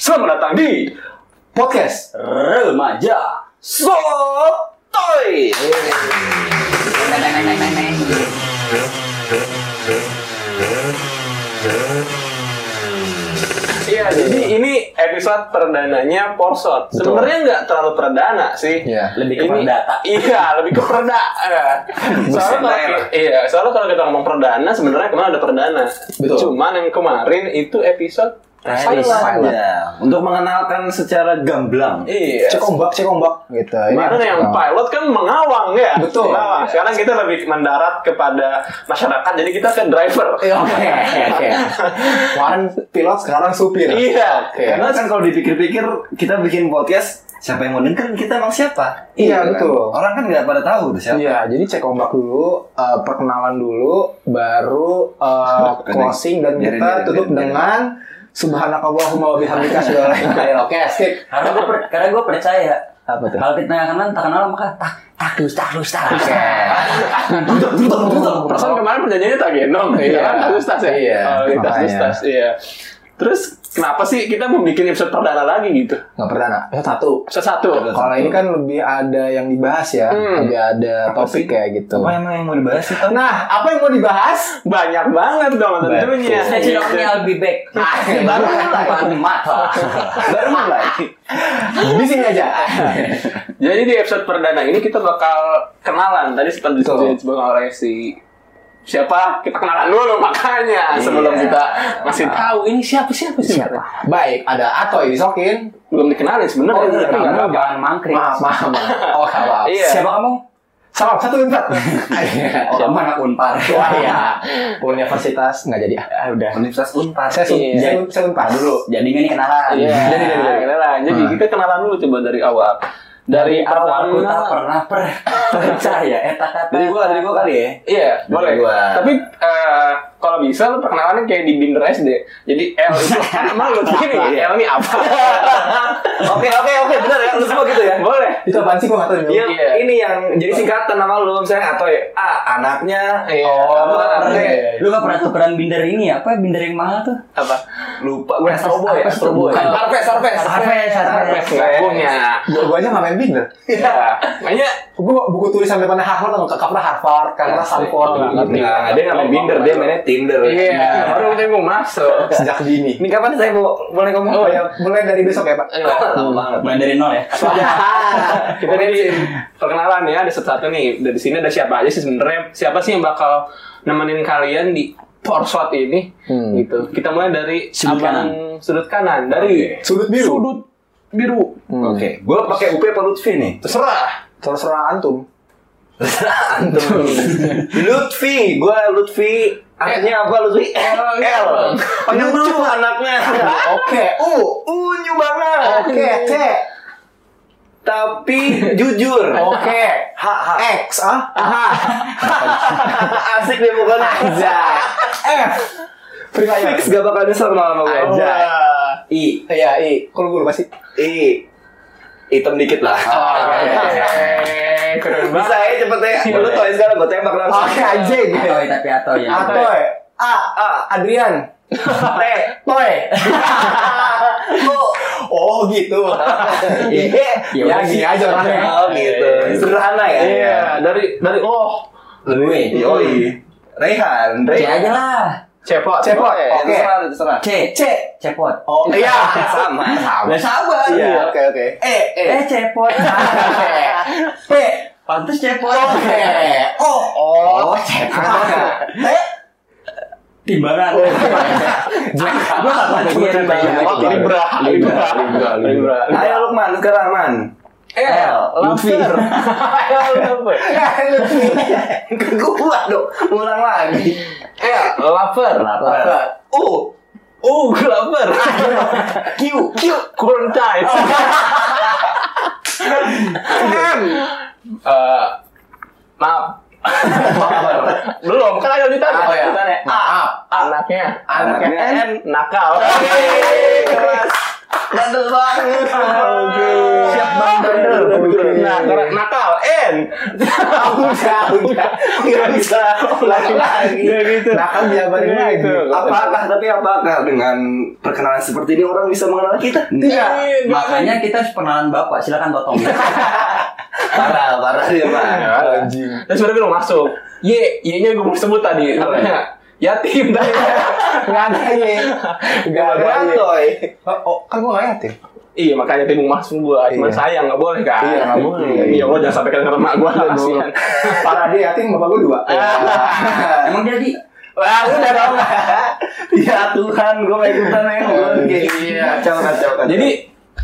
Selamat datang di podcast remaja Sotoy. Iya, jadi ini episode perdananya Porsot. Sebenarnya nggak terlalu perdana sih. Iya. lebih ke Ini- perdata Iya, lebih ke perda. Eh. soalnya kalau iya, soalnya kalau kita ngomong perdana, sebenarnya kemarin ada perdana. Betul. Cuman yang kemarin itu episode Pilot. pilot. Ya, untuk mengenalkan secara gamblang Iya. cek ombak cek ombak gitu Ini Kemarin yang pilot kan mengawang ya. Betul. Nah, sekarang kita lebih mendarat kepada masyarakat, jadi kita ke driver. Iya, oke oke kemarin pilot sekarang supir Iya. oke karena kan kalau dipikir-pikir kita bikin podcast siapa yang mau denger kita emang siapa Iya, kan? betul. orang kan nggak pada tahu tuh siapa Iya, jadi cek ombak dulu, eh, perkenalan dulu, baru eh, closing dan kita tutup dengan Subhanakallahumma wa bihamdika sudah Oke, skip. Karena gue karena gue percaya Apa tuh? kalau kita kenal tak kenal maka tak tak dus tak dus tak dus. Perasaan kemarin perjanjiannya tak gendong. Iya. Kan tas tas ya. Iya, Oh, tas tas. Iya. Terus kenapa sih kita mau bikin episode perdana lagi gitu? Nggak pernah, nak. Ya, satu. Episode satu. Kalau ini kan lebih ada yang dibahas ya, Hmm. lebih ada topik kayak gitu. apa emang yang mau dibahas sih Tom? Nah, apa yang mau dibahas? Banyak banget dong tentunya. Saya ciloknya I'll be back. Baru mulai. Baru mulai Di sini aja. Jadi di episode perdana ini kita bakal kenalan. Tadi sempat Betul. disebut oleh si siapa kita kenalan dulu makanya sebelum Iya. kita masih tahu ini siapa siapa sih Siapa? Baik, ada Atoy Sokin. belum dikenalin sebenarnya Oh, iya, Kamu apa-apa. jangan mangkrik. Maaf, maaf, maaf. Oh, maaf. Iya. Siapa kamu? Salam satu empat. Oh, kamu anak unpar. Wah iya. Universitas nggak jadi. Ah, udah. Universitas Unpar Saya sun, Iya. saya, saya unpad dulu. Jadi nih kenalan. Iya, Jadi, jadi, jadi. kenalan. Jadi Hmm. kita kenalan dulu coba dari awal. Dari awal aku tak pernah per- percaya eta kata. dari gua dari gua kali ya Iya, boleh. gua. Tapi eh, kalau bisa lu perkenalannya kayak di Binder SD. Jadi L itu emang lu gini, Iya. L ini apa? oke oke oke benar ya lu semua gitu ya boleh. Itu apaan sih gua nggak tahu. Iya, Iya. ini yang jadi singkatan nama lu misalnya atau ya A anaknya Iya. oh, anaknya. Lu gak pernah tukeran binder ini ya? Apa binder yang mahal tuh? Apa? lupa gue Astro Boy Apa sih? Astro Boy Bukan. Harvest Harvest Harvest, Harvest. Nggak punya. Gua, gua aja nggak main binder. Iya. Makanya Gua buku tulisan depannya Harvard atau covernya Harvard, karena Stanford. Nggak ngerti. Nah, dia nggak main Binder, dia mainnya Tinder. Iya, baru kita mau masuk. Sejak dini. Ini kapan saya mau boleh ngomong? Oh ya, mulai dari besok ya Pak. lama banget. Mulai dari nol ya. kita dari perkenalan ya ada satu-satu nih dari sini ada siapa aja sih sebenarnya siapa sih yang bakal nemenin kalian di Porswat ini Hmm. gitu kita mulai dari Sudut abang sudut kanan dari Sudut biru. sudut biru Hmm. Oke, gue pakai UP apa Lutfi nih? terserah Terserah antum. Antum. Lutfi, gue Lutfi. Artinya apa Lutfi? L. L. Lucu anaknya. Oke, U. Unyu banget. Oke, C. Tapi jujur. Oke. H H. X ah. Asik deh pokoknya. Aja. F. Fix gak bakal nyesel gue. Aja. I. Iya, I. Kalau gue lupa sih. I. Hitam dikit lah. Oke, keren Bisa banget ya cepet ya. Lu tau sekarang gue tembak langsung. Oke, anjing. Atoy tapi atoy ya. Atoy. A. A. Adrian. T. Toy. Oh gitu. Iya. Ya Ya gini aja orangnya. Oh gitu. Sederhana ya. iya dari dari oh Gue. Yoi. Rehan. C aja lah. Cepot Cepot. Oke. Oke. Terserah, terserah. C. C. Cepot. Oh iya. Sama. Lah sabar. Iya. Oke oke. E. E. Eh cepot. P. Pantes cepot. Oke. O. Oh, cepot. T. Timbangan. Gue Gua gak pernah Iya, timbangan. oh ini bra ini bra ini bra Ayo Lukman sekarang man. L Lutfi. lover L lover Ke gua dong. Ulang lagi. L lover U. Oh, lover Q. Q quarantine M Eh, maaf belum kan ada ditanya Oh, ya. Ditanya. A anaknya Anaknya N. nakal kelas. Bandel banget. Siap bandel. Nah, nakal. Eh, Jen. Udah, udah. Nggak bisa. Lagi lagi. Gitu. Nah jabarin Nggak lagi. gitu. Apakah tapi apakah dengan perkenalan seperti ini orang bisa mengenal kita? Tidak. Makanya kita harus perkenalan bapak. Silakan totong. Parah, parah dia pak. Anjing. Terus sebenarnya belum masuk. Y, Y-nya gue mau sebut tadi. Namanya yatim tadi. Nggak ada ya. Nggak ada. Oh, kan gue nggak yatim. Iya makanya tim masuk gue. Cuma Iya. sayang nggak boleh kan. Iya, nggak boleh. Iya Allah jangan sampai kena mak gue. Kasihan. Parah dia yatim, bapak gue dua. Emang dia di Wah udah dong. Ya Tuhan, gue mau ikutan yang Iya. Kacau, kacau, kacau. Jadi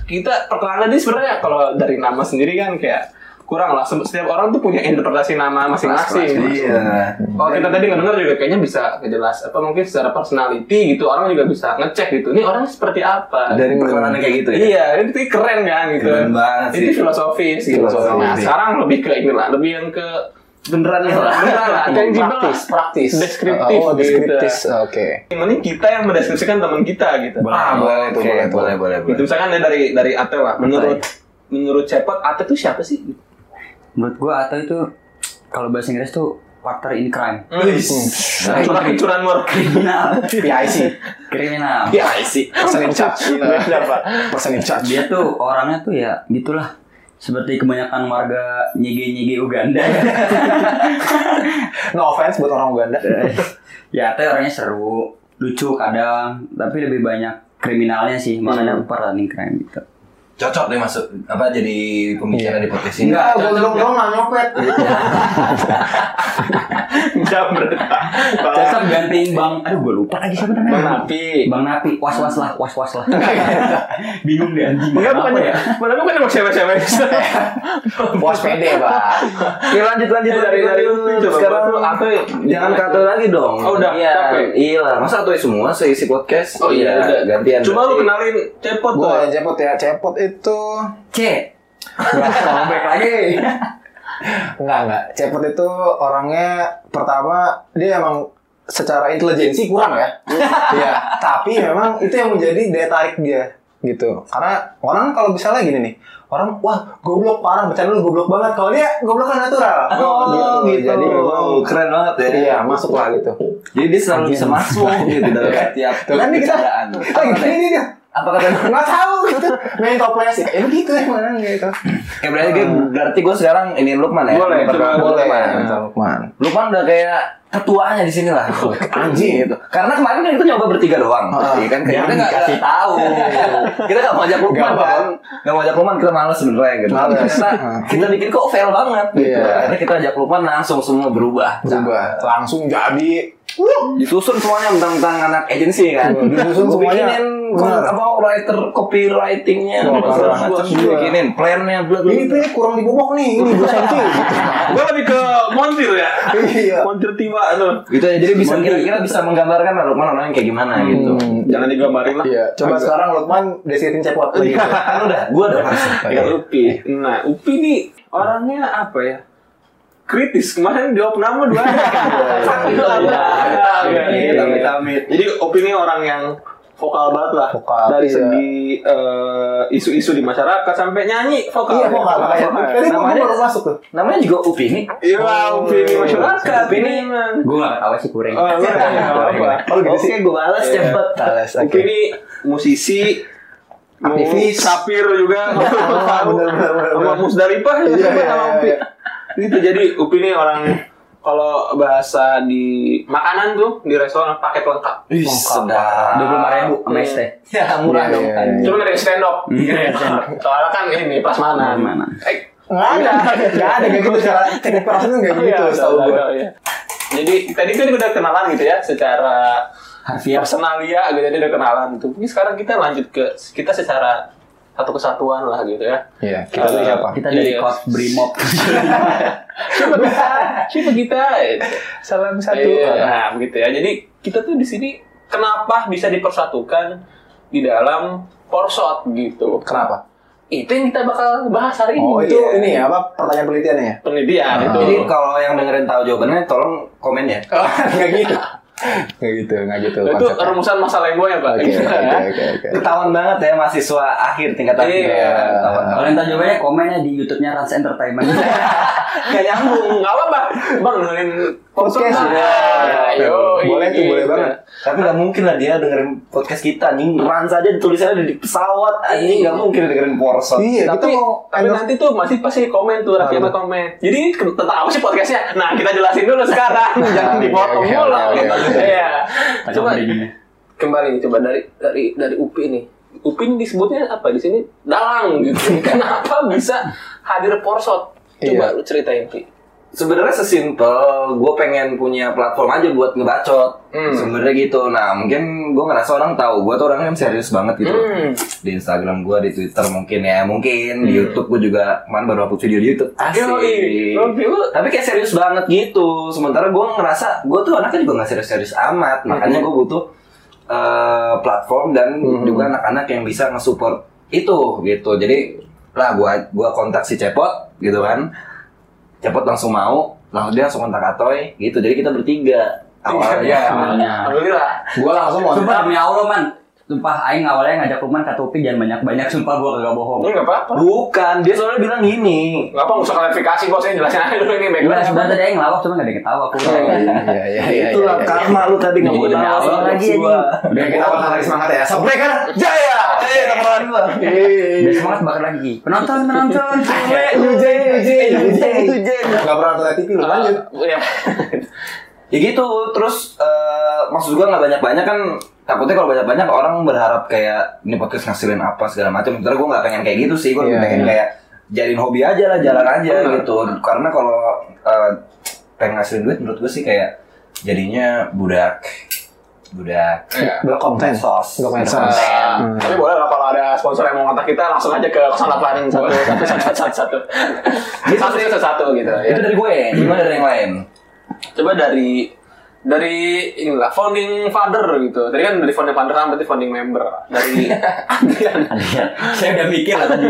kita perkenalan ini sebenarnya kalau dari nama sendiri kan kayak kurang lah. Setiap orang tuh punya interpretasi nama masing-masing. Iya. Kalau kita tadi nggak dengar juga kayaknya bisa kejelas apa mungkin secara personality gitu orang juga bisa ngecek gitu. Ini orang seperti apa? Dari perkenalan kayak gitu ya. Iya, itu keren kan gitu. Keren banget Itu sih. filosofis gitu. Filosofis. Nah, sekarang lebih ke inilah, lebih yang ke Beneran ya. beneran lah, tangible Praktis, lah. praktis. Deskriptif Oh, gitu. deskriptif. Oke. Yang penting kita yang mendeskripsikan teman kita gitu. Ah, boleh Oke, boleh, tuh. boleh, boleh, Gitu boleh. misalkan ya dari dari Ate lah. Menurut menurut Cepot Ate tuh siapa sih? Menurut gua atau itu kalau bahasa Inggris tuh partner in crime. Curang curanmor. Kriminal. PIC. Kriminal. Ya sih. Person in charge. Siapa? Person in charge. Dia tuh orangnya tuh ya gitulah. Seperti kebanyakan warga nyege-nyege Uganda. No offense buat orang Uganda. ya, tapi orangnya seru, lucu kadang, tapi lebih banyak kriminalnya sih, makanya partner in crime gitu. Cocok deh masuk apa jadi pembicara di podcast ini. Enggak, gue dong dong nggak nyopet. Jambret. Cocok gantiin Bang, aduh gue lupa lagi siapa namanya. Bang Napi. Bang Napi, was-was lah, was-was lah. Bingung deh anjing. Enggak Bang bukan apa ya? Padahal bukan emang cewek-cewek. Bos pede, Pak. Oke lanjut lanjut Dari dari sekarang tuh Ate jangan kata lagi dong. Oh, udah, Iya, capek. iya lah. Masa tuh semua seisi podcast? Oh iya, udah. gantian. Coba lu kenalin Cepot yang cepot ya. Cepot itu C. Back lagi. Enggak, enggak. Cepot itu orangnya pertama dia emang secara intelijensi kurang ya. Iya, tapi memang itu yang menjadi daya tarik dia gitu. Karena orang kalau misalnya gini nih, orang wah goblok parah, bercanda lu goblok banget. Kalau dia goblok kan natural. Oh, gitu. Jadi memang keren banget ya. iya masuk lah gitu. Jadi dia selalu bisa masuk gitu dalam setiap Tuh kan kita gini dia. Apa kata Nggak tahu gitu. Main toples ya. Ya begitu emang gitu. Kayak berarti gue berarti gue sekarang ini Lukman ya. Boleh, coba Boleh, Lukman. Lukman. Lukman udah kayak ketuanya di sini lah. Anjing gitu. Karena kemarin kan kita nyoba bertiga doang. Ah. Iya kan kayak kita nggak dikasih tahu. kita nggak mau ajak Lukman Nggak mau. kan. Nggak mau ajak Lukman kita males sebenarnya gitu. Males. Kita, kita bikin kok fail banget gitu. Iya. Karena kita ajak Lukman langsung semua berubah. Berubah. Langsung jadi Disusun semuanya tentang anak agensi kan. Disusun Gua semuanya. bikinin apa writer copywritingnya. Iya. Gua bikinin plannya, bla bla. ini tuh kurang dibobok nih, ini 2 cm gitu. Gue lebih ke montir ya. Iya. Montir tiba tuh. gitu ya jadi bisa kira-kira bisa menggambarkan lah Lukman orangnya kayak gimana gitu Hmm. Jangan digambarin lah. Iya, coba sekarang Lukman deskripsiin cepot lagi. kan udah gua udah pasti Ya Upi. Nah, Upi nih orangnya apa ya? Kritis. Kemarin jawab nama dua. Amit, amit, amit. Jadi Upi ini orang yang vokal banget lah. Vokal, Dari iya. segi eh, isu-isu di masyarakat sampai nyanyi vokal. Iya, vokal kayak. Tadi Namanya- baru masuk tuh. namanya juga Upini Iya, Upi ini masyarakat. Upi ini Gue gak tahu sih kuring. Oh, enggak apa-apa. Oh, gitu sih. oke gue balas Iya. cepet Tales, Upi ini musisi, Aktivis. sapir juga, bener, bener, bener. sama Musdalifah juga Iya, sama iya, sama Upi. iya. Gitu jadi Upi ini orang kalau bahasa di makanan tuh di restoran paket lengkap. Ih, sedap. Dua puluh lima ribu sama ya murah Iya, dong iya, iya. Cuma dari stand-up. Iya, Soalnya kan ini prasmanan. Prasmanan. Eh, Nggak ada, nggak ada kayak gitu cara teknik perasaan tuh nggak gitu, iya, setahu udah, gue. iya. Jadi tadi kan udah kenalan gitu ya secara Harfiah. personalia gitu jadi udah kenalan tuh. Ini sekarang kita lanjut ke kita secara satu kesatuan lah gitu ya. Iya, kita tuh Eh, siapa? Kita dari Iya. kos Brimob. Siapa kita? Siapa kita? Salam satu. Iya, nah begitu ya. Jadi kita tuh di sini kenapa bisa dipersatukan di dalam porsot gitu. Kenapa? Itu yang kita bakal bahas hari ini. Oh, itu ya. ini ya, apa pertanyaan penelitiannya ya? penelitian itu. Jadi kalau yang dengerin tahu jawabannya tolong komen ya. Oh, nggak gitu. Nggak gitu, nggak gitu. itu konsepnya. rumusan masalah gue ya pak Oke, Gitu oke, ya. oke, oke. Ketahuan banget ya mahasiswa akhir tingkat akhir. Iya. Kalau yang tahu jawabannya komennya di YouTube-nya Rans Entertainment. Gak nyambung, gak apa-apa Bang dengerin Podcast, Nah, ya. yo, Boleh tuh, boleh banget. Tapi nggak mungkin lah dia dengerin podcast kita anjing. Ran saja tulisannya di pesawat anjing. Nggak mungkin dengerin Porsche. Iya, kita tapi, mau tapi nanti tuh masih pasti komen tuh Raffi Apa? komen jadi tentang apa sih podcastnya? Nah kita jelasin dulu sekarang. Jangan dipotong mulu. iya. Coba kembali nih coba dari dari dari UPI nih. UPI ini disebutnya apa di sini? Dalang gitu. Kenapa bisa hadir porsot? Coba Iya. lu ceritain Pi Sebenarnya sesimpel, gue pengen punya platform aja buat ngebacot. Hmm. Sebenarnya gitu. Nah, mungkin gue ngerasa orang tahu, gue tuh orangnya kan serius banget gitu. Hmm. Di Instagram gue, di Twitter mungkin ya, mungkin di YouTube gue juga kemarin baru upload video di YouTube. Asik. Tapi kayak serius banget gitu. Sementara gue ngerasa gue tuh anaknya juga nggak serius-serius amat. Makanya gue butuh eh, platform dan juga anak-anak yang bisa nge-support itu gitu. Jadi lah gue gua kontak si Cepot gitu kan. Cepot langsung mau, langsung dia langsung kontak Atoy gitu. Jadi kita bertiga awalnya. Iya, awalnya. alhamdulillah Gua langsung mau Sumpah demi Allah man. Sumpah Aing awalnya ngajak Luman kata Upi jangan banyak-banyak. Sumpah gua kagak bohong. ini nggak apa-apa Bukan, dia soalnya bilang gini. nggak apa nggak usah klarifikasi bos ini jelasin aja dulu ini background sebenarnya tadi Aing ngelawak cuma gak ada yang ketawa aku. Iya, iya, iya, iya. Itulah iya. karma lu tadi mau demi tahu Allah lagi, gua. Udah kita bakal lagi semangat ya. Sebrek kan? Jaya, eh teman gua. Udah semangat bakar lagi. Penonton, penonton. Yujen, Yujen, Yujen. Gak pernah nonton TV lu lanjut. Iya. Ya gitu, terus eh, maksud gua nggak banyak-banyak kan takutnya kalau banyak-banyak orang berharap kayak ini podcast ngasilin apa segala macam. Sebenarnya gua nggak pengen kayak gitu sih, gua Iya, pengen iya. kayak jadiin hobi aja lah, jalan aja Bener. gitu. Karena kalau eh, pengen ngasilin duit menurut gua sih kayak jadinya budak budak Iya. Blok konten. Blok medsos. Konten. Hmm. Tapi boleh lah kalau ada sponsor yang mau kontak kita langsung aja ke 08 satu satu satu satu satu satu satu satu gitu ya. Itu dari gue, gimana dari yang lain? Coba dari dari inilah founding father gitu. Tadi kan dari founding father kan berarti founding member dari Adrian. Iya, saya udah mikir lah tadi.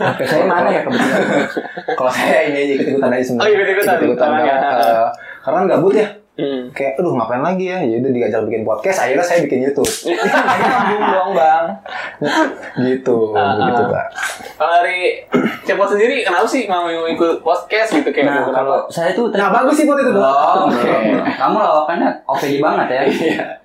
Oke, saya mana ya kebetulan? Kalau saya ini aja ikut-ikutan aja sebenarnya. Oh, ikut-ikutan. Ikut-ikutan, Tangan, karena, ya. eh, karena gabut ya. Hmm. Kayak, aduh ngapain lagi ya? Ya udah diajak bikin podcast, akhirnya saya bikin YouTube. Nyambung dong, Bang. gitu, Ah, begitu ah. pak. Kalau dari Cepot sendiri kenapa sih mau ikut podcast gitu kayak Nah, kalau saya tuh Nah bagus sih buat itu tuh. Oh, Oke. Kamu lawakannya oke banget ya.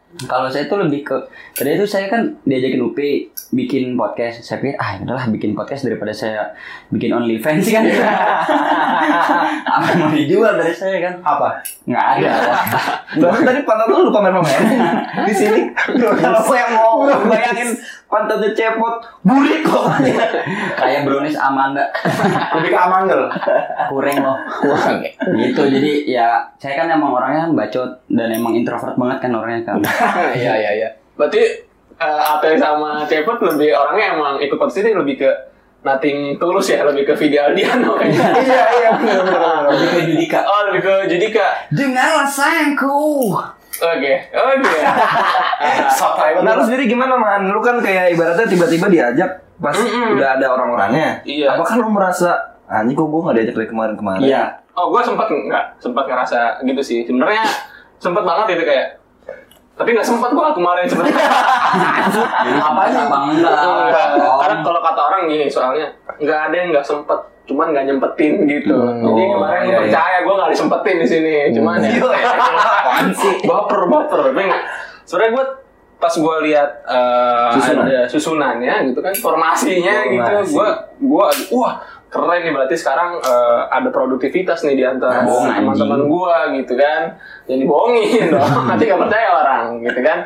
Kalau saya tuh lebih ke tadi itu saya kan diajakin Upi bikin podcast. Saya pikir ah udahlah bikin podcast daripada saya bikin OnlyFans kan. Apa yang mau dijual dari saya kan? Apa? Nggak ada. Bahkan tadi pantat lu lu pamer-pamer di sini. Kalau saya mau bayangin pantatnya cepot, burik kok. Kayak brownies Amanda. Lebih ke Amandel. Kurang loh. Kurang. Gitu jadi ya saya kan emang orangnya bacot dan emang introvert banget kan orangnya kan. Iya iya iya. Berarti eh, Apel sama Cepot lebih orangnya emang ikut ini lebih ke nothing tulus ya, lebih ke video Aldiano kayaknya. Iya iya benar. benar. Lebih ke Judika. Oh, lebih ke Judika. Dengarlah sayangku. Oke, oke. Nah lu sendiri gimana man? Lu kan kayak ibaratnya tiba-tiba diajak pas Mm-mm. udah ada orang-orangnya. Iya. Apakah lu merasa anjing kok gue gak diajak dari kemarin-kemarin? Iya. Oh, gue sempat nggak sempat ngerasa gitu sih. Sebenarnya sempat banget itu kayak tapi nggak sempat gue kemarin sebenarnya. Apa sih? Bang. Om. Karena kalau kata orang gini soalnya nggak ada yang nggak sempet, cuman nggak nyempetin gitu. Hmm. Jadi Oh, kemarin iya, gue iya. percaya gue nggak disempetin di sini, cuman ya. Apaan sih? baper baper. Sebenarnya gue pas gue lihat eh, Susunan. ada susunannya gitu kan formasinya gitu, Formasi. gue gue wah keren nih berarti sekarang eh, ada produktivitas nih di antara teman-teman gue gitu kan jadi bohongin dong nanti gak percaya orang gitu kan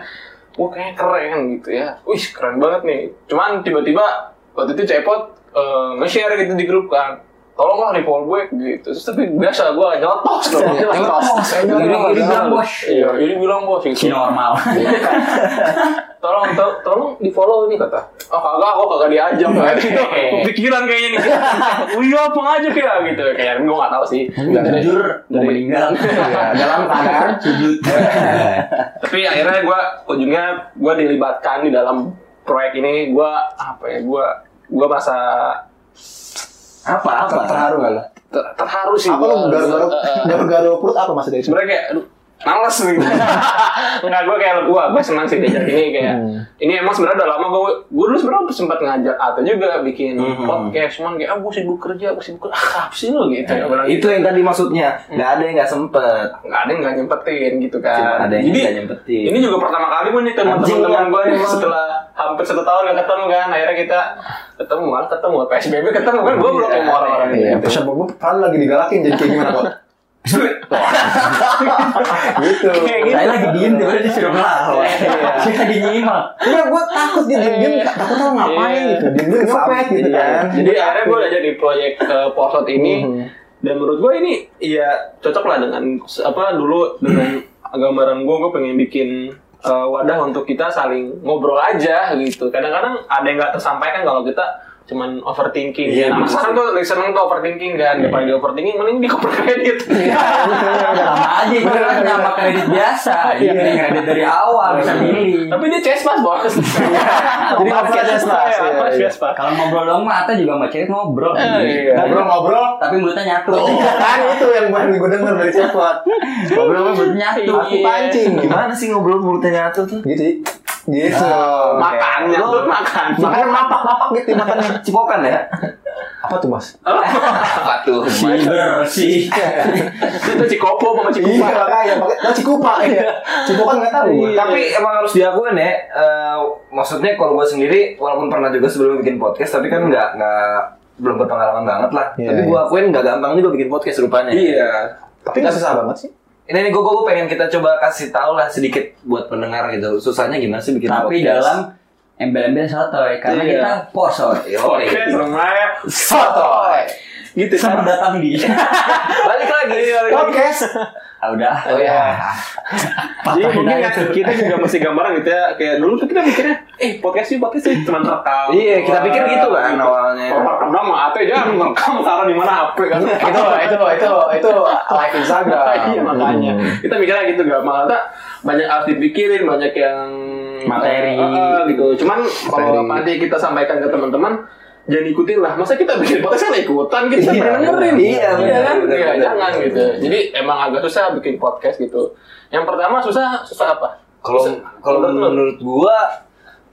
wah kayaknya keren gitu ya wih keren banget nih cuman tiba-tiba waktu itu cepot eh, nge-share gitu di grup kan. Tolonglah report gue gitu. Terus tapi biasa gue nyotos dong. Nyotos jadi bilang bos. Iya jadi bilang bos gitu. Normal. tolong to- tolong di follow ini kata. Oh kagak aku kagak diajak gitu pikiran kayaknya nih. Iya apa aja kayak gitu. Kayak gue gak tahu sih. Jujur mau meninggal. Iya, dalam keadaan Sujud. tapi akhirnya gue ujungnya gue dilibatkan di dalam proyek ini. Gue apa ya gue gue merasa Apa apa? terharu gak lo? ter- terharu sih Apa lo garu-garu Eh, eh, garu-garu perut apa maksudnya itu? sebenarnya kayak aduh males gitu. Enggak gue kayak gua, gue senang sih diajak ini kayak ini emang sebenarnya udah lama gue gue dulu sebenarnya sempat ngajak atau juga bikin Mhm. podcast cuman kayak ah gue sibuk kerja gue sibuk kerja ah apa sih lo gitu ya bilang Itu yang tadi maksudnya. Nggak ada yang nggak sempet. nggak ada yang nggak nyempetin gitu kan Cuma ada yang jadi nggak nyempetin. ini juga pertama kali gue nih teman Anjing, teman gue nih setelah hampir satu tahun nggak ketemu kan akhirnya kita ketemu malah ketemu psbb ketemu kan gue belum sama orang-orang gitu pas gue kan lagi digalakin jadi kayak gimana kok? Gitu. Gitu. Saya lagi diem tiba-tiba disuruh ngelawan. Saya lagi nyimak. Enggak, gue takut dia diem diem takut tau ngapain Iya. gitu, diem diem ngopek gitu Iya. kan. Jadi akhirnya gue aja di proyek uh, Porsot ini Mhm. dan menurut gue ini ya cocok lah dengan apa dulu dengan gambaran gue gue pengen bikin uh, wadah untuk kita saling ngobrol aja gitu. Kadang-kadang ada yang nggak tersampaikan kalau kita cuman overthinking. Iya, nah, betul sekarang tuh listener tuh overthinking kan, daripada di overthinking mending di cover kredit. Sama aja itu kan nama kredit biasa. Dia pilih kredit dari awal bisa milih. Tapi dia cespas bos. Jadi cespas, Iya, iya, apa iya. cespas. Kalau ngobrol dong mah Ata juga sama cewek ngobrol. iya. Ngobrol-ngobrol, Tapi mulutnya nyatu. kan itu yang gue gue denger dari cepot. Ngobrol mulutnya nyatu. Aku pancing, Gimana sih ngobrol mulutnya nyatu tuh? gitu Gitu. Makan, ya, tuh makan. Makanya mapak-mapak gitu makannya. Cipokan ya? Apa tuh, Mas? Apa tuh? Si bersih. Itu cikopo sama Iya, cikupa. makanya pakai oh, cikupa ya. Cikupa nggak tahu. gua. Tapi emang harus diakuin ya. eh, maksudnya kalau gue sendiri, walaupun pernah juga sebelum bikin podcast, tapi kan nggak nggak belum berpengalaman banget lah. Iya, tapi gue iya. akuin nggak gampang juga bikin podcast rupanya. Iya. Tapi nggak susah banget sih. Ini nih gue gue pengen kita coba kasih tahu lah sedikit buat pendengar gitu. Susahnya gimana sih bikin Tapi podcast? dalam embel-embel sotoy karena Iya. kita posoy. Oke, rumahnya sotoy. Gitu. Selamat datang di. Balik lagi. Podcast. Ah, udah. Oh ya. Jadi mungkin aja ya, kita juga masih gambaran gitu ya. Kayak dulu tuh kita mikirnya, eh podcast sih podcast sih cuma rekam. Iya, kita pikir gitu kan awalnya. Kalau rekam dong mah apa jangan rekam taruh di mana HP kan. itu itu itu itu live Instagram. Iya makanya. Kita mikirnya gitu gak malah tak banyak harus dipikirin, banyak yang Materi. Eh, gitu. Cuman kalau nanti kita sampaikan ke teman-teman jangan ikutin lah. Masa kita bikin podcast kan ikutan kita Iya, pernah dengerin. Iya, Iya benar, kan? Iya, jangan gitu. Jadi emang agak susah bikin podcast gitu. Yang pertama susah susah apa? Kalau kalau menurut menurut gua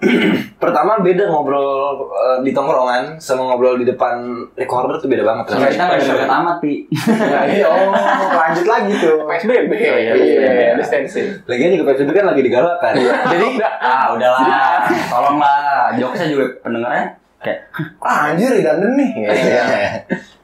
pertama beda ngobrol eh, di tongkrongan sama ngobrol di depan recorder tuh beda banget Soalnya kita nggak deket amat, Pi. Nah, iya, oh, lanjut lagi tuh. PSBB. Iya, iya, Iya, iya. distancing. Lagian juga PSBB kan lagi digalakan. Jadi Ah, udahlah. Tolonglah. Jokesnya juga pendengarnya kayak ah, anjir dan nih.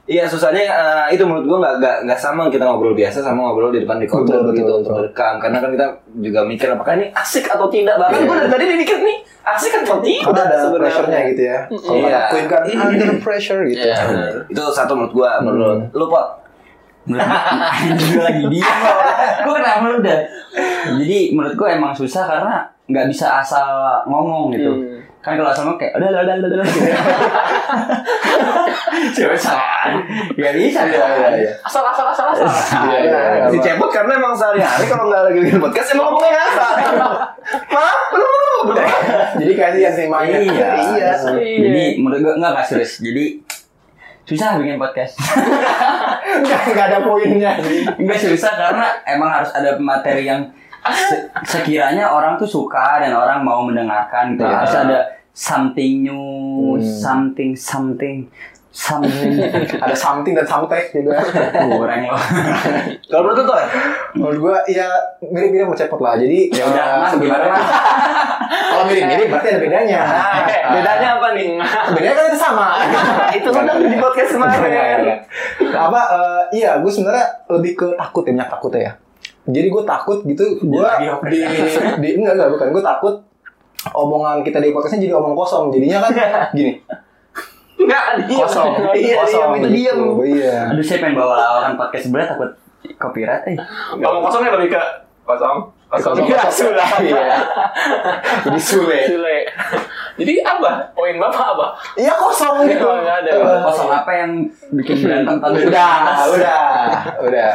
Iya susahnya eh, itu menurut gua nggak nggak nggak sama kita ngobrol biasa sama ngobrol di depan recorder Betul, gitu betul, untuk direkam karena kan kita juga mikir apakah ini asik atau tidak bahkan Iya. gua dari tadi mikir nih asik atau tidak Karena ada sebenarnya. pressure-nya gitu ya. Kalau Iya. kata Queen kan under pressure gitu. Iya. Bener. itu satu menurut gua menurut lu pot gue lagi diam gue kenapa lu udah jadi menurut gue emang susah karena nggak bisa asal ngomong gitu Hmm. Kan kalau asal ngomong kayak udah udah udah udah udah susah nggak bisa Iya, iya, iya. Asal asal asal asal. Iya, iya, iya. si cepot karena emang sehari-hari kalau nggak lagi bikin podcast emang ngomongnya ngasal maaf Jadi kasihan semuanya. iya Iya. jadi menurut gue nggak nggak serius jadi susah bikin podcast Enggak enggak ada poinnya sih. Enggak susah karena emang harus ada materi yang se- sekiranya orang tuh suka dan orang mau mendengarkan gitu. Nah. Harus ada something new, Hmm. something something something Ada something dan something juga. kurang loh. kalau menurut tuh Menurut gua ya mirip-mirip sama cepot lah. Jadi Ya udah, eh, Mas, gimana, Mas? kalau mirip-mirip berarti ada bedanya. bedanya apa nih Bedanya kan itu sama. itu kan di podcast Iya, iya. kemarin apa eh, iya gue sebenarnya lebih ke takut ya minyak takut ya jadi gue takut gitu gue oprek. di, di enggak enggak bukan gue takut omongan kita di podcastnya jadi omong kosong jadinya kan gini Enggak, diam. kosong Iya, kosong diam, itu gitu. diam. iya Aduh saya pengen bawa lawakan podcast sebelah takut copyright eh. Ngomong kosongnya lebih ke kosong. Kosong. Kosong, Iya, kosong. sudah. Iya. jadi sule Sule. Jadi apa? Poin Bapak apa? iya kosong gitu Oh, nggak ada. Eh, Kosong apa yang bikin berantem tadi? udah udah udah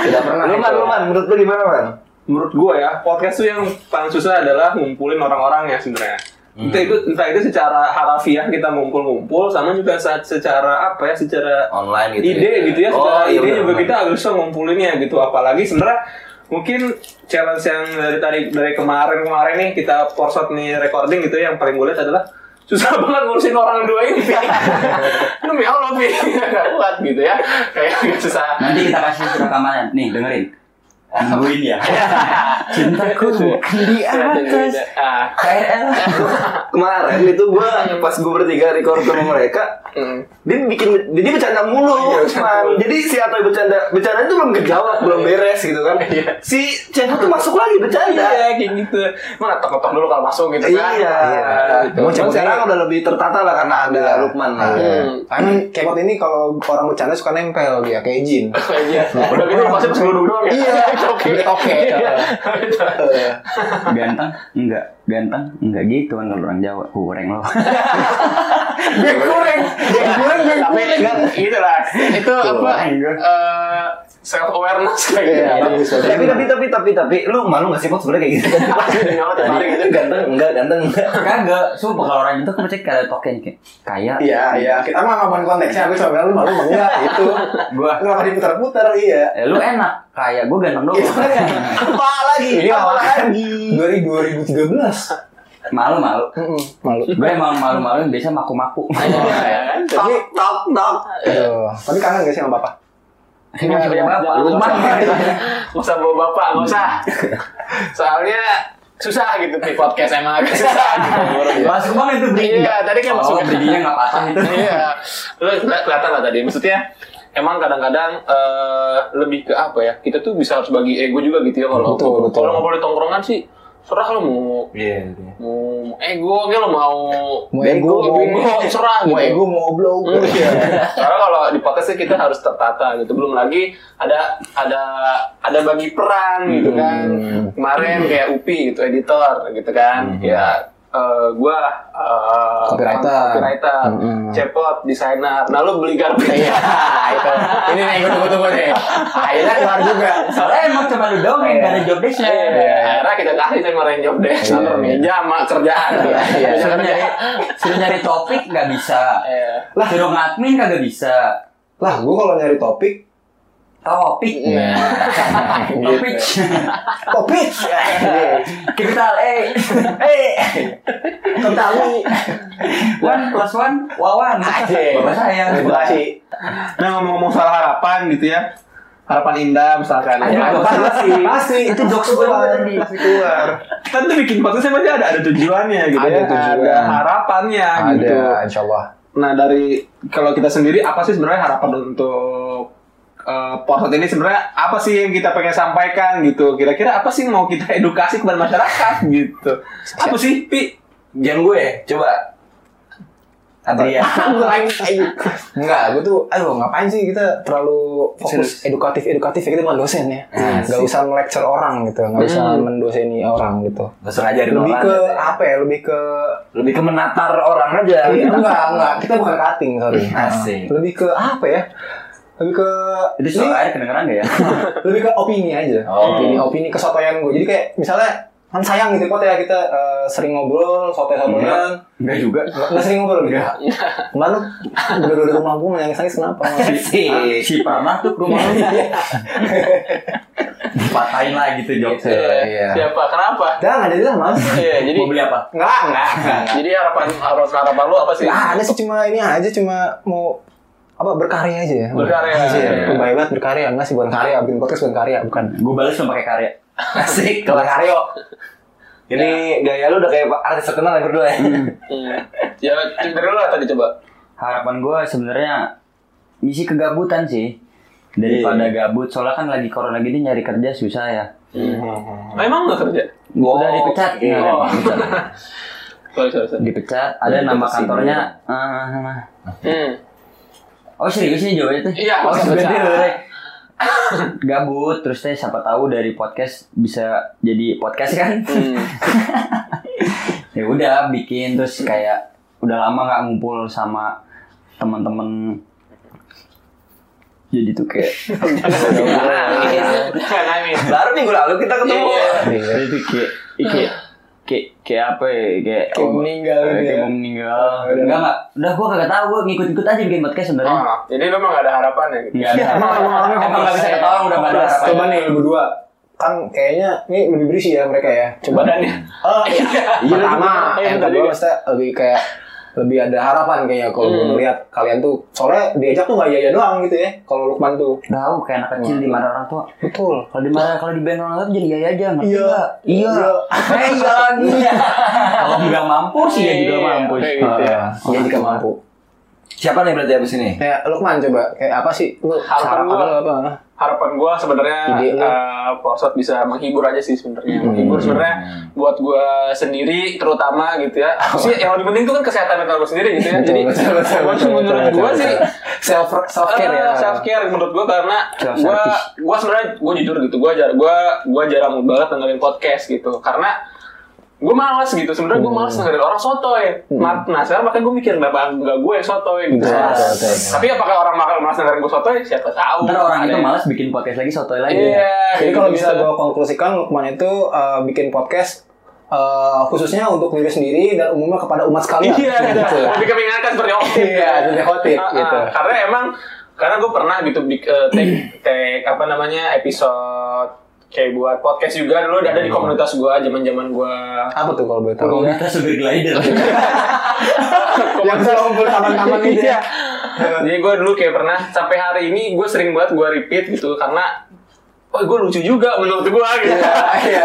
tidak pernah lu man itu. lu man menurut lu gimana man Menurut gua ya, podcast tuh yang paling susah adalah ngumpulin orang-orang ya sebenarnya. Entah itu entah itu secara harafiah kita ngumpul-ngumpul sama juga saat secara apa ya secara online gitu ide ya. gitu ya oh, secara iya ide juga kita harus bisa ngumpulinnya gitu. Apalagi sebenarnya mungkin challenge yang dari tadi dari kemarin kemarin nih kita porsot nih recording gitu yang paling gue lihat adalah susah banget ngurusin orang dua ini demi Allah Pi. Nggak kuat gitu ya. Kayak susah. Nanti kita kasih rekaman nih dengerin. Nungguin ya. Cintaku bukan di atas ah KRL. Kemarin itu gua pas gua bertiga record sama mereka, hmm. dia bikin jadi bercanda mulu, man. Jadi si Atoy bercanda, bercanda itu belum kejawab, belum beres gitu kan. Iya. Si Cenko tuh masuk lagi bercanda. iya kayak gitu emang ngetok-ngetok dulu kalau masuk gitu kan Iya. gitu. Mau Cuman coba sekarang udah lebih tertata lah karena ada Lukman lah. Hmm. Karena kepot ini kalau orang bercanda suka nempel dia kayak jin. Iya. Udah gitu pas duduk doang ya. Oke. Iya. Ganteng? Enggak. Ganteng? Enggak gitu kan kalau orang Jawa. Kureng lo. Gue goreng. Gue goreng. Gue Tapi goreng. kan itulah itu apa Anjir. Eh self awareness kayak gitu. Iya, bagus. Tapi tapi tapi tapi tapi lu malu gak sih Pot sebenarnya kayak gitu? Hari gitu. ganteng enggak ganteng enggak. Kagak. Sumpah kalau orang itu kan pasti kayak token kayak kayak Iya, iya. Kita mah ngomongin konteksnya. Aku cuma bilang lu malu enggak itu. gua. Kenapa diputar-putar? Iya. Ya, lu enak. Kayak gue ganteng doang. Apa lagi? Ini Apa lagi? Dari 2013. Malu malu. Malu. Gue emang malu-malu biasa maku-maku. Iya kan? Tok tok tok. Aduh. Tapi kangen gak sih sama bapak? Emang siapa bapak? Jangan Lu mah. Nggak usah bawa bapak, nggak usah. Soalnya susah gitu di podcast emang agak susah. Masuk banget itu bridging. Iya, tadi kan Oh, masuk bridgingnya nggak patah itu. Iya, lu keli- kelihatan lah tadi. Maksudnya emang kadang-kadang eh, lebih ke apa ya? Kita tuh bisa harus bagi ego juga gitu ya kalau Betul, betul. kalau ngobrol di tongkrongan sih serah lo mau Iya. mau ego gitu lo mau Mau ego, ego, mau- serah Mau gitu. ego, mau oblong. Iya. Karena kalau di podcast sih kita harus tertata gitu. Belum lagi ada ada ada bagi peran gitu kan. Kemarin kayak Upi gitu editor gitu kan. Ya eh, gua eh, Copywriter. copywriter, Mm-mm. cepot, desainer. Nah lu beli garbage. Iya, itu. Ini nih gue tunggu-tunggu nih. Akhirnya keluar juga. Soalnya emang cuma lu doang yang gak ada job desk Iya, akhirnya kita kasih sama Ren job desk, Iya, iya. meja, sama kerjaan. Iya, iya. Suruh nyari, suruh nyari topik nggak bisa. Iya. Suruh ngadmin kagak bisa. Lah, gue kalau nyari topik, Topik. Iya. Topik. topik. Capital A. Eh, ketahui. One plus one, wawan. Bapak saya. Terima kasih. Nah ngomong-ngomong soal harapan gitu ya, harapan indah misalkan. Ayo, ya. pasti. Pasti itu jokes gue tadi. Keluar. Kita tuh bikin podcast pasti ada ada tujuannya gitu Ada ya, tujuan. ada harapannya gitu. Ada, insya Allah. Nah dari kalau kita sendiri apa sih sebenarnya harapan untuk uh, podcast ini sebenarnya apa sih yang kita pengen sampaikan gitu? Kira-kira apa sih yang mau kita edukasi kepada masyarakat gitu? Apa sih, Pi? Jangan gue, coba. Adrian. Enggak, gue tuh, aduh ngapain sih kita terlalu fokus edukatif edukatif ya kita bukan dosen ya. Gak usah nge-lecture orang gitu, gak usah mendoseni orang gitu. Gak usah ngajarin Lebih orang. ke gitu ya. apa ya? Lebih ke Lebih ke menatar orang aja. Iya, enggak, enggak. Kita bukan cutting, sorry. Asik. Lebih ke apa ya? Lebih ke Itu suara air kedengeran gak ya? lebih ke opini aja. Oh. Opini, opini kesotoyan gue. Jadi kayak misalnya kan sayang gitu kok ya kita eh, sering ngobrol sotoy-sotoyan. Enggak juga. Nggak nggak sering ngobrol gitu. Kemarin udah udah rumah gue nangis-nangis kenapa? Asik. Si Pramah tuh rumah lu. Dipatahin lah gitu jokesnya. Iya. Siapa? Kenapa? Dah nggak jadi lah mas. Iya, jadi Mau beli apa? Enggak, enggak, enggak. jadi harapan harapan harapan lu apa sih? Nggak ada sih cuma ini aja cuma mau apa berkarya aja ya. Berkarya. Iya, Lebay banget berkarya enggak sih bukan karya, bikin podcast bukan karya, bukan. Gue balas cuma pakai karya. Asik. Bukan karya. Ini gaya lu udah kayak artis terkenal yang berdua ya. Hmm. Ya, dari lu lah tadi coba. Harapan gue sebenarnya misi kegabutan sih. Daripada gabut, soalnya kan lagi corona gini nyari kerja susah ya. Ah, emang nggak kerja? Udah dipecat, iya. nggak ada Oh. dipecat. Sorry, sorry, sorry. dipecat. Ada nama kantornya. eh, Hmm. Oh serius nih jawabannya tuh? Iya, oh, boleh. Gabut, terus teh siapa tahu dari podcast bisa jadi podcast kan? Hmm. ya udah bikin terus kayak udah lama nggak ngumpul sama teman-teman jadi tuh kayak. Baru minggu lalu kita ketemu. Iya. itu kayak kayak kayak kayak apa ya kayak Kayak meninggal gitu kayak ya. mau meninggal enggak enggak udah gua kagak tahu gua ngikut-ngikut aja bikin podcast sebenarnya Oh, jadi lu emang gak ada harapan ya gitu? Enggak ada. Emang- emang nggak bisa ketolong udah nggak ada harapan. Coba nih lu berdua kan kayaknya ini lebih berisi ya mereka ya. Coba badannya Oh iya. Pertama, Iya, yang kedua juga. maksudnya lebih kayak lebih ada harapan kayaknya kalau gue Hmm. ngeliat kalian tuh soalnya diajak tuh nggak iya doang gitu ya kalau Lukman tuh Tahu kayak anak kecil di mana orang tua. betul Kalau di mana kalau di band orang tua tuh jadi iya aja ngerti Iya. nggak? Iya. Eh iya lagi. Kalau bilang mampu sih ya juga Iya, mampu. kayak gitu ya. dia jika mampu Siapa nih berarti abis ini? kayak Lukman coba kayak apa sih lu Harapan lu apa harapan gue sebenarnya uh, Porsot bisa menghibur aja sih sebenarnya. Hmm. menghibur sebenarnya buat gue sendiri terutama gitu ya. Sih yang lebih penting itu kan kesehatan mental gue sendiri gitu ya. Jadi Betul, betul, betul, betul, menurut gue sih self self care ya. Self care menurut gue karena gue gue sebenarnya gue jujur gitu gue jar gue gue jarang banget dengerin podcast gitu. Karena gue malas gitu sebenarnya gue malas dengerin orang sotoy nah nah, sekarang makanya gue mikir kenapa nggak gue yang sotoy gitu betul, betul. tapi apakah orang bakal malas dengerin gue sotoy siapa tahu Ntar orang itu malas bikin podcast lagi sotoy lagi. iya jadi kayak kalau gitu bisa gue konklusikan Lukman itu uh, bikin podcast uh, khususnya untuk diri sendiri dan umumnya kepada umat sekalian Iya, gitu. lebih kebingungan seperti Okti. Iya, seperti Khotib, Ah, ah. gitu. Karena emang karena gue pernah gitu eh, take, take apa namanya episode kayak buat podcast juga dulu ada di komunitas gue zaman zaman gue apa tuh kalau boleh tahu? Komunitas supir glider. yang selalu ngumpul taman-taman gitu ya? Jadi gue dulu kayak pernah sampai hari ini gue sering banget gue repeat gitu karena oh gue lucu juga menurut gue gitu iya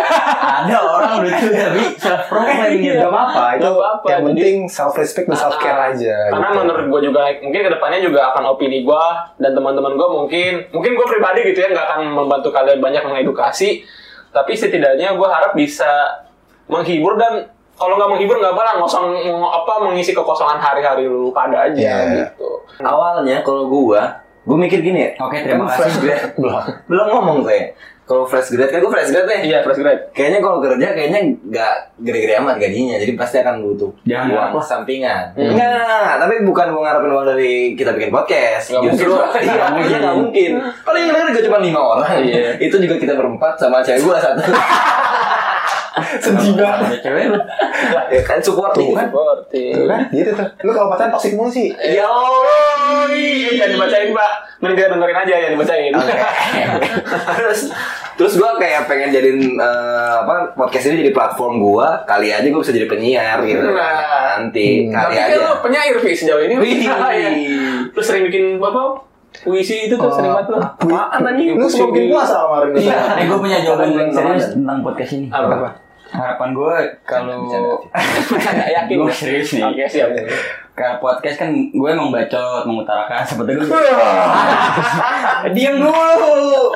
Ada orang lucu tapi self proclaim gitu. Gak apa-apa, itu apa-apa, yang penting self respect dan self care Ah, aja. Karena gitu. menurut gue juga mungkin ke depannya juga akan opini gue dan teman-teman gue mungkin mungkin gue pribadi gitu ya nggak akan membantu kalian banyak mengedukasi, tapi setidaknya gue harap bisa menghibur dan kalau nggak menghibur nggak apa-apa ngosong ng- apa mengisi kekosongan hari-hari lu pada aja Iya. gitu. Awalnya kalau gua, gua mikir gini ya. Oke, terima kan kasih. Grade. belum. Belum ngomong saya. Kalau fresh grade kan gua fresh grade nih. Iya fresh grade. Kayaknya kalau kerja kayaknya nggak gede-gede amat gajinya, jadi pasti akan butuh Jangan uang lah. sampingan. Hmm. Enggak, enggak, enggak, enggak. tapi bukan gua ngarepin uang dari kita bikin podcast. Nggak Justru mungkin. iya, kayaknya nggak mungkin. Kalau yang denger juga cuma lima orang. Iya. Itu juga kita berempat sama cewek gua satu. Sedih banget. Cewek lu. ya kan supporting. Tuh kan. Kan, gitu tuh. Lu kalau pacaran toksik mulu sih. Ya Allah, jangan dibacain pak. Mending kita dengerin aja yang dibacain. terus terus gue kayak pengen jadiin eh, apa podcast ini jadi platform gue kali aja gue bisa jadi penyiar gitu Nah. nanti Hmm. kali Tapi kan aja lu penyair Vi sejauh ini. Wih. Iya. Lu sering bikin apa? Puisi itu tuh sering banget lu. Apaan anjing? Lu sebelum bikin puasa kemarin. Iya, eh gue punya jawaban yang serius tentang podcast ini. Apa? Harapan gue kalau yakin. gue ya? serius nih. Oke siap. Kayak podcast kan gue emang bacot mengutarakan seperti gue. Diam dulu.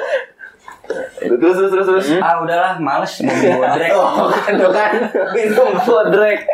terus terus terus terus Ah udahlah, males mau bodrek. oh kan kan minum bodrek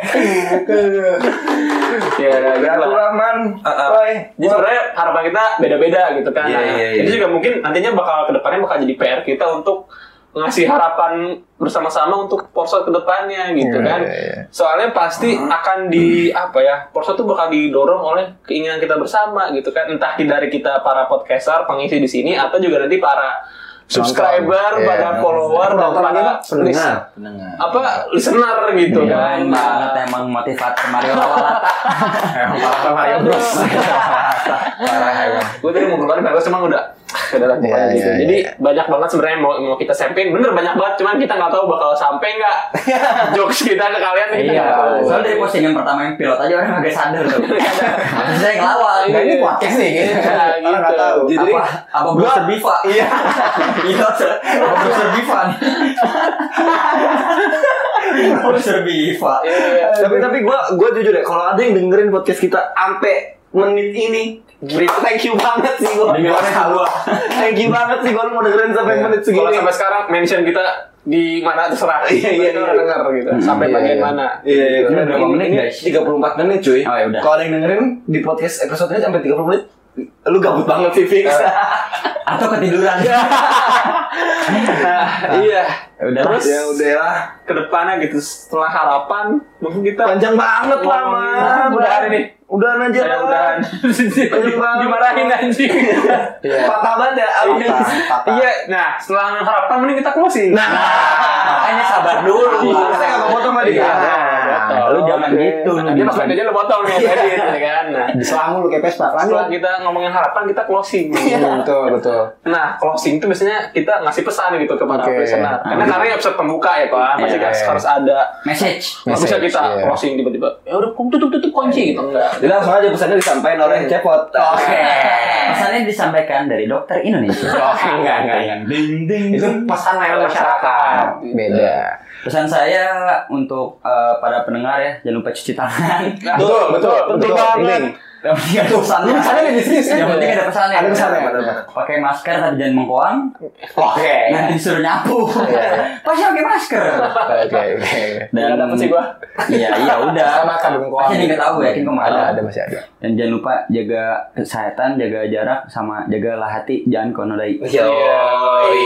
Ya, gitu Abdul lah. Rahman Uh-uh. Roy Jadi sebenarnya harapan kita beda-beda gitu kan. Iya, iya. Itu juga mungkin nantinya bakal ke depannya bakal jadi PR kita untuk ngasih harapan bersama-sama untuk Porsche ke depannya gitu Iya, kan. iya, iya. Soalnya pasti akan di apa ya? Porsche tuh bakal didorong oleh keinginan kita bersama gitu kan. Entah dari kita para podcaster pengisi di sini atau juga nanti para subscriber, Iya. pada follower dan pada juga, pendengar. apa listener gitu Keren kan. banget emang motivator Mario Lawalata. Parah Mario Bros. Parah gue tadi mau keluarin bagus cuma udah pokoknya Iya, gitu. iya, Jadi iya. banyak banget sebenarnya mau mau kita sampein bener banyak banget cuman kita nggak tahu bakal sampai nggak jokes kita ke kalian kita Iya, tahu. soalnya dari postingan pertama yang pilot aja orang agak sadar tuh. Saya ngelawak. Nah ini podcast nih gitu. Iya, Orang nggak gitu. tahu. Jadi- apa apa Biva? Iya. Iya, apa browser Biva nih? Biva. Iya. tapi tapi gue gue jujur deh kalau ada yang dengerin podcast kita sampai menit ini Bri, thank you banget sih gue. Thank you banget sih gue mau dengerin sampai menit Kalau segini sampai sekarang mention kita di mana terserah. Iya, iya, iya. denger gitu. Sampai Iya, bagian iya. mana. Iya, iya, Ini kita berapa menit, guys? 34 menit cuy. Oh, ya udah. Kalau ada yang dengerin di podcast episode ini sampai 30 menit, lu gabut banget sih fix. Atau ketiduran. Nah, iya. Ya udah. Terus ya udah lah. ke depannya gitu setelah harapan mungkin kita Panjang banget lah, Ngomongin- man. Udahan ini. Udahan aja lah. udahan. Dimarahin anjing. Iya. Patah banget ya. Iya. Iya, nah setelah harapan mending kita closing. Nah, Makanya sabar dulu. Iya. Saya nggak mau potong sama Iya. Nah, gitu, Nah, dia pas gimana? aja lu potong nih tadi gitu kan. Nah, Diselang lu kayak Vespa. setelah Lanjut. kita ngomongin harapan kita closing. Hmm, betul betul. Nah, closing itu biasanya kita ngasih pesan gitu ke para Oke. listener. Karena karena episode pembuka ya kan, pasti Iya, kan iya. harus ada Message. Nggak bisa kita iya. closing tiba-tiba. Ya udah tutup tutup kunci gitu enggak. Jadi langsung aja pesannya disampaikan oleh cepot. Oke. Pesannya disampaikan dari dokter Indonesia. Oke, enggak, enggak. Ding, ding, Itu pesan masyarakat. Beda. Pesan saya untuk eh, para pendengar ya, jangan lupa cuci tangan. Betul, betul, Betul betul. banget. Ini. Yang penting ada pesannya. Pesannya serius kan? Yang penting ada pesannya. Ada pesannya. Pakai masker tapi jangan mengkoang. Oke. Nanti disuruh nyapu. Iya, iya. Pasti pakai masker. Oke, oke. Dan dapet sih gua. Iya, iya udah. Sama kan belum Pasti ada yang nggak tahu yakin kok Ada, ada. ada masih ada. Dan jangan lupa jaga kesehatan, jaga jarak, sama jagalah hati, jangan konodai. Yoi.